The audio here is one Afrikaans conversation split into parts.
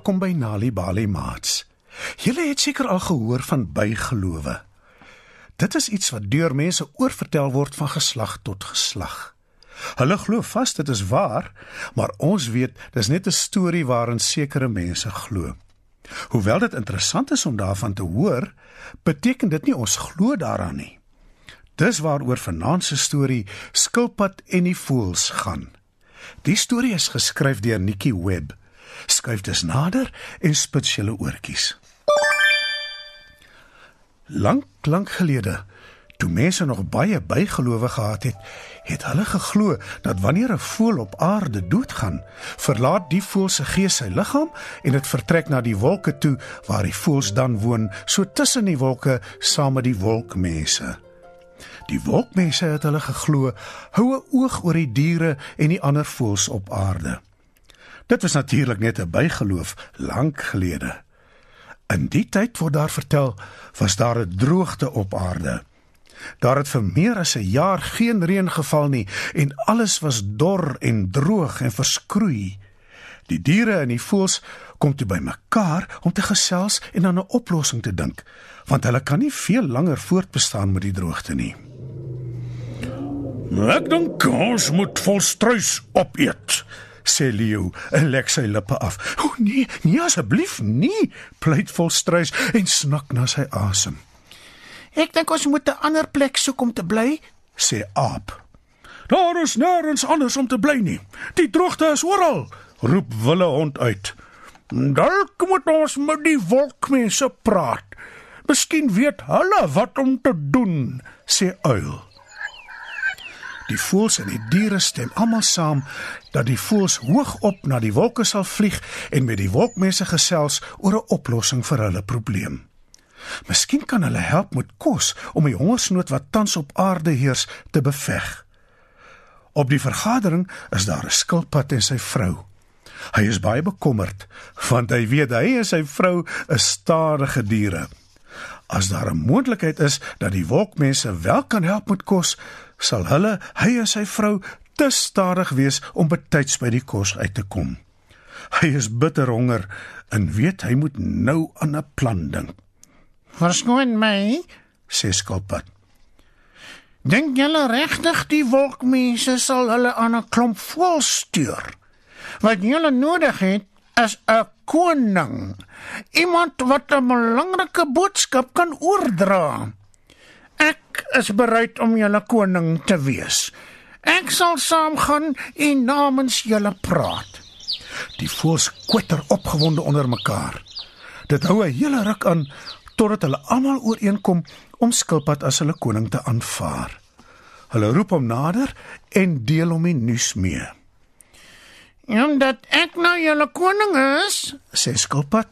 Welkom by Nali Bali Mats. Julle het seker al gehoor van bygelowe. Dit is iets wat deur mense oorvertel word van geslag tot geslag. Hulle glo vas dit is waar, maar ons weet dis net 'n storie waarin sekere mense glo. Hoewel dit interessant is om daarvan te hoor, beteken dit nie ons glo daaraan nie. Dis waaroor vanaand se storie Skilpad en die voëls gaan. Die storie is geskryf deur Nikki Webb. Skuif dus nader en spits julle oortjies. Lank, lank gelede, toe mense nog baie bygelowe gehad het, het hulle geglo dat wanneer 'n voël op aarde doodgaan, verlaat die voël se gees sy liggaam en dit vertrek na die wolke toe waar die voëls dan woon, so tussen die wolke saam met die wolkmense. Die wolkmense het hulle geglo hou 'n oog oor die diere en die ander voëls op aarde. Dit was natuurlik net 'n bygeloof lank gelede. In die tyd word daar vertel, was daar 'n droogte op aarde. Daar het vir meer as 'n jaar geen reën geval nie en alles was dor en droog en verskroei. Die diere en die voëls kom toe bymekaar om te gesels en aan 'n oplossing te dink, want hulle kan nie veel langer voortbestaan met die droogte nie. Ek dink ons moet volstruis opeet, sê Leo en lek sy lippe af. O nee, nee asseblief nie, pleit volstruis en snak na sy asem. Ek dink ons moet 'n ander plek soek om te bly, sê Aap. Daar is nêrens anders om te bly nie. Die droogte is oral, roep Wille hond uit. Dalk moet ons met die wolkmense praat. Miskien weet hulle wat om te doen, sê Uil. Die voëls en die diere stem almal saam dat die voëls hoog op na die wolke sal vlieg en met die wolkmense gesels oor 'n oplossing vir hulle probleem. Miskien kan hulle help met kos om die hongersnood wat tans op aarde heers te beveg. Op die vergadering is daar 'n skilpad en sy vrou. Hy is baie bekommerd want hy weet hy en sy vrou is stadige diere. As daar 'n moontlikheid is dat die wolkmense wel kan help met kos, sal hulle, hy en sy vrou, te stadig wees om betyds by die kos uit te kom. Hy is bitter honger en weet hy moet nou aan 'n plan dink. "Verskoon my," sê Skilpad. "Dink julle regtig die wolkmense sal hulle aan 'n klomp voëls stuur? Wat julle nodig het is 'n koning, iemand wat 'n belangrike boodskap kan oordra." Is bereid om julle koning te wees. Ek sal saamgaan en namens julle praat. Die voëls kwetter opgewonde onder mekaar. Dit hou 'n hele ruk aan totdat hulle almal ooreenkom om skilpad as hulle koning te aanvaar. Hulle roep hom nader en deel hom die nuus mee. "Omdat ek nou julle koning is," sê skilpad,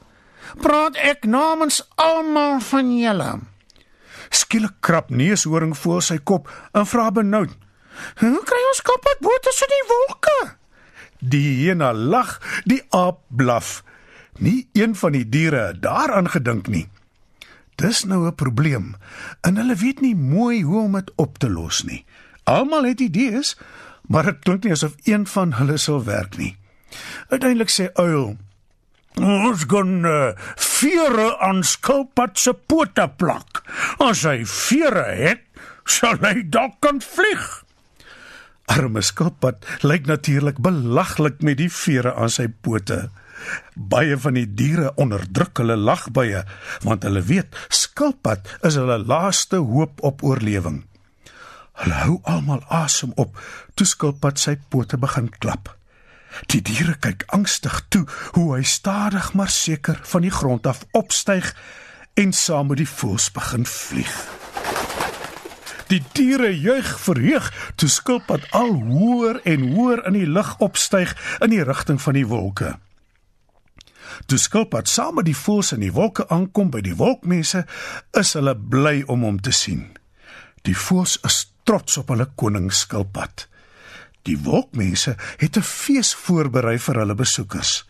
"praat ek namens almal van julle." Skielik krap neushoring voor sy kop en vra benoud: "Hoe kry ons skilpad bo tussen die wolke?" Die hyena lag, die aap blaf. Nie een van die diere het daaraan gedink nie. Dis nou 'n probleem en hulle weet nie mooi hoe om dit op te los nie. Almal het idees, maar dit klink nie asof een van hulle sal werk nie. Uiteindelik sê Uil: "Ons gaan uh, vere aan skilpad se pote plak. As hy vere het, sal hy dalk kan vlieg." Arme skilpad lyk natuurlik belaglik met die vere aan sy pote. Baie van die diere onderdruk hulle lagbuie want hulle weet skilpad is hulle laaste hoop op oorlewing. Hulle hou almal asem op toe skilpad sy pote begin klap. Die diere kyk angstig toe hoe hy stadig maar seker van die grond af opstyg en saam met die voëls begin vlieg. Die diere juig verheug toe skilpad al hoër en hoër in die lug opstyg in die rigting van die wolke. Toe skilpad saam met die voëls in die wolke aankom by die wolkmense, is hulle bly om hom te sien. Die voëls is trots op hulle koning skilpad. Die wolkmense het 'n fees voorberei vir hulle besoekers.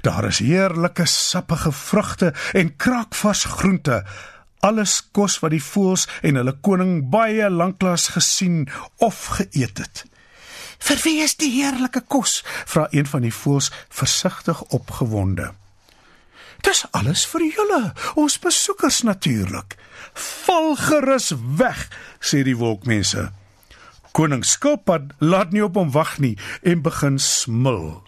Daar is heerlike sappige vrugte en kraakvars groente, alles kos wat die voëls en hulle koning baie lanklaas gesien of geëet het. "Vir wie is die heerlike kos?" vra een van die voëls versigtig opgewonde. Dis alles vir julle, ons besoekers natuurlik. Val gerus weg, sê die wolkmense. Koning Skilpad laat nie op hom wag nie en begin smil.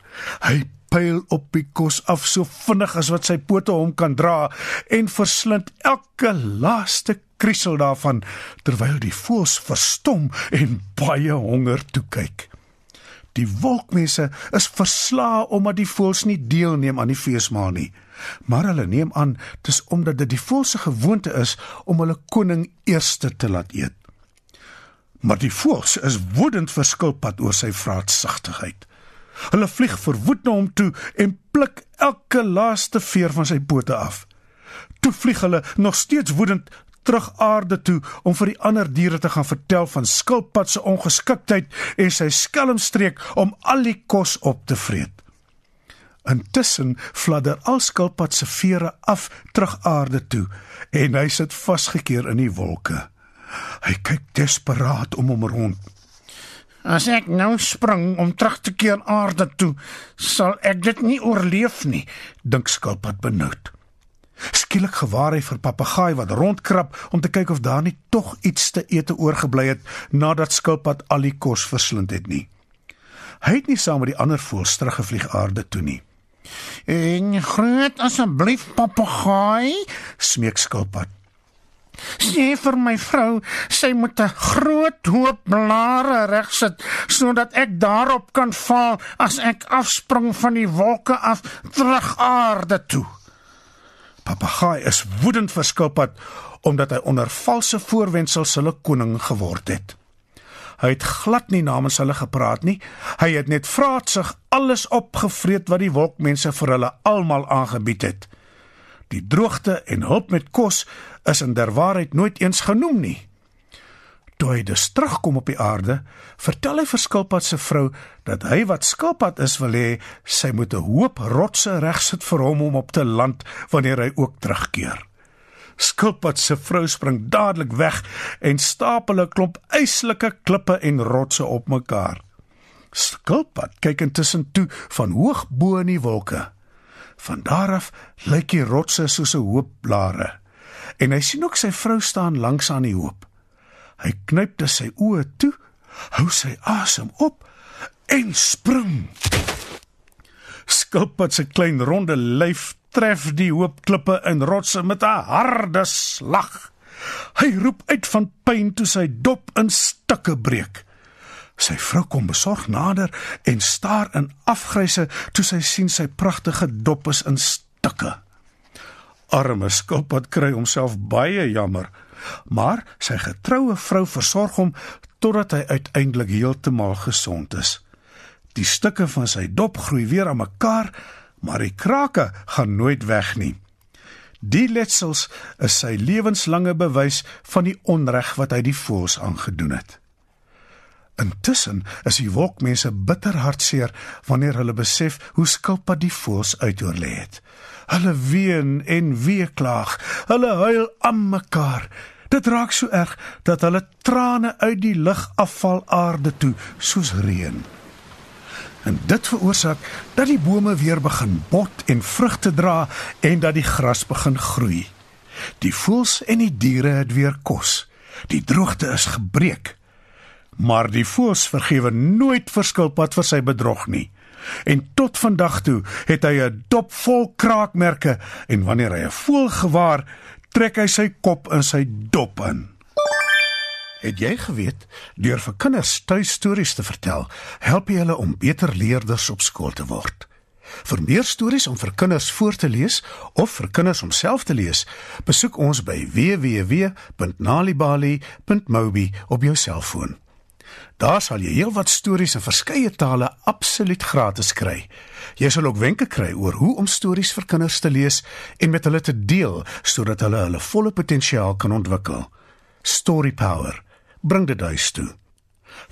Hy pyl op die kos af so vinnig as wat sy pote hom kan dra en verslind elke laaste kriesel daarvan terwyl die voëls verstom en baie honger toe kyk. Die wolkmense is verslae omdat die voëls nie deelneem aan die feesmaal nie. Maar hulle neem aan dis omdat dit die voëls se gewoonte is om hulle koning eerste te laat eet. Maar die voëls is woedend vir skilpad oor sy vraatsagtigheid. Hulle vlieg verwoed na hom toe en pluk elke laaste veer van sy pote af. Toe vlieg hulle nog steeds woedend terug aarde toe om vir die ander diere te gaan vertel van skilpad se ongeskiktheid en sy skelmstreek om al die kos op te vreet. Intussen fladder al skilpad se vere af terug aarde toe en hy sit vasgekeer in die wolke. Hy kyk desperaat om hom rond. As ek nou spring om terug te keer aarde toe, sal ek dit nie oorleef nie, dink skilpad benoud. Skielik gewaar hy vir papegaai wat rondkrap om te kyk of daar nie tog iets te ete oorgebly het nadat skilpad al die kos verslind het nie. Hy het nie saam met die ander voëls teruggevlieg aarde toe nie. "En groet asseblief papegaai," smeek skilpad. Sê vir my vrou, sy moet 'n groot hoop blare regsit sodat ek daarop kan val as ek afspring van die wolke af terug aarde toe. Papegaai is woedend vir skilpad omdat hy onder valse voorwendsels hulle koning geword het. Hy het glad nie namens hulle gepraat nie. Hy het net vraatsig alles opgevreet wat die wolkmense vir hulle almal aangebied het. Die droogte en hulp met kos is in der waarheid nooit eens genoem nie. Toe hy dus terugkom op die aarde, vertel hy vir Skilpad se vrou dat hy wat Skilpad is wil hê, sy moet 'n hoop rotse regsit vir hom om op te land wanneer hy ook terugkeer. Skilpad se vrou spring dadelik weg en stapel 'n klomp yslike klippe en rotse op mekaar. Skilpad kyk intussen toe van hoog bo in die wolke. Van daar af lyk die rotse soos 'n hoop blare. En hy sien ook sy vrou staan langs aan die hoop. Hy knyp dus sy oë toe, hou sy asem op en spring. Skilpad se klein ronde lyf tref die hoop klippe en rotse met 'n harde slag. Hy roep uit van pyn toe sy dop in stukke breek. Sy vrou kom besorg nader en staar in afgryse toe sy sien sy pragtige dop is in stukke. Arme skilpad kry homself baie jammer maar sy getroue vrou versorg hom totdat hy uiteindelik heeltemal gesond is. Die stukke van sy dop groei weer aan mekaar, maar die krake gaan nooit weg nie. Die letsels is sy lewenslange bewys van die onreg wat hy die voëls aangedoen het. Intussen is die wolkmense bitter hartseer wanneer hulle besef hoe skilpad die voëls uitoorlê het. Hulle ween en weeklaag, hulle huil aan mekaar. Dit raak so erg dat hulle trane uit die lug afval aarde toe soos reën. En dit veroorsaak dat die bome weer begin bot en vrugte dra en dat die gras begin groei. Die voëls en die diere het weer kos. Die droogte is gebreek. Maar die voëls vergewe nooit verskilpad vir sy bedrog nie. En tot vandag toe het hy 'n dop vol kraakmerke en wanneer hy 'n voël gewaar, trek hy sy kop in sy dop in. Het jy geweet deur vir kinders tuistories te vertel, help jy hulle om beter leerders op skool te word? Vir meer stories om vir kinders voor te lees of vir kinders om self te lees, besoek ons by www.nalibali.mobi op jou selfoon. Daar sal jy heelwat stories in verskeie tale absoluut gratis kry. Jy sal ook wenke kry oor hoe om stories vir kinders te lees en met hulle te deel sodat hulle hulle volle potensiaal kan ontwikkel. Story Power. Bring dit huis toe.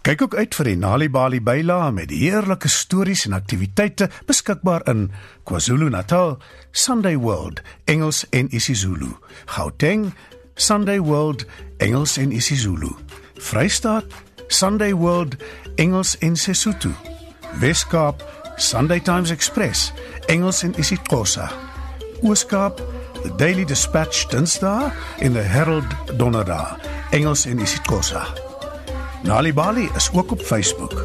Kyk ook uit vir die NaliBali byla met heerlike stories en aktiwiteite beskikbaar in KwaZulu-Natal, Sunday World, Engels en isiZulu. Gauteng, Sunday World, Engels en isiZulu. Vrystaat Sunday World Engels en Sesotho. Weskaap Sunday Times Express Engels en isiXhosa. Ooskaap, The Daily Dispatch Dinsdae en The Herald Donderdag, Engels en isiXhosa. Nali Bali is ook op Facebook.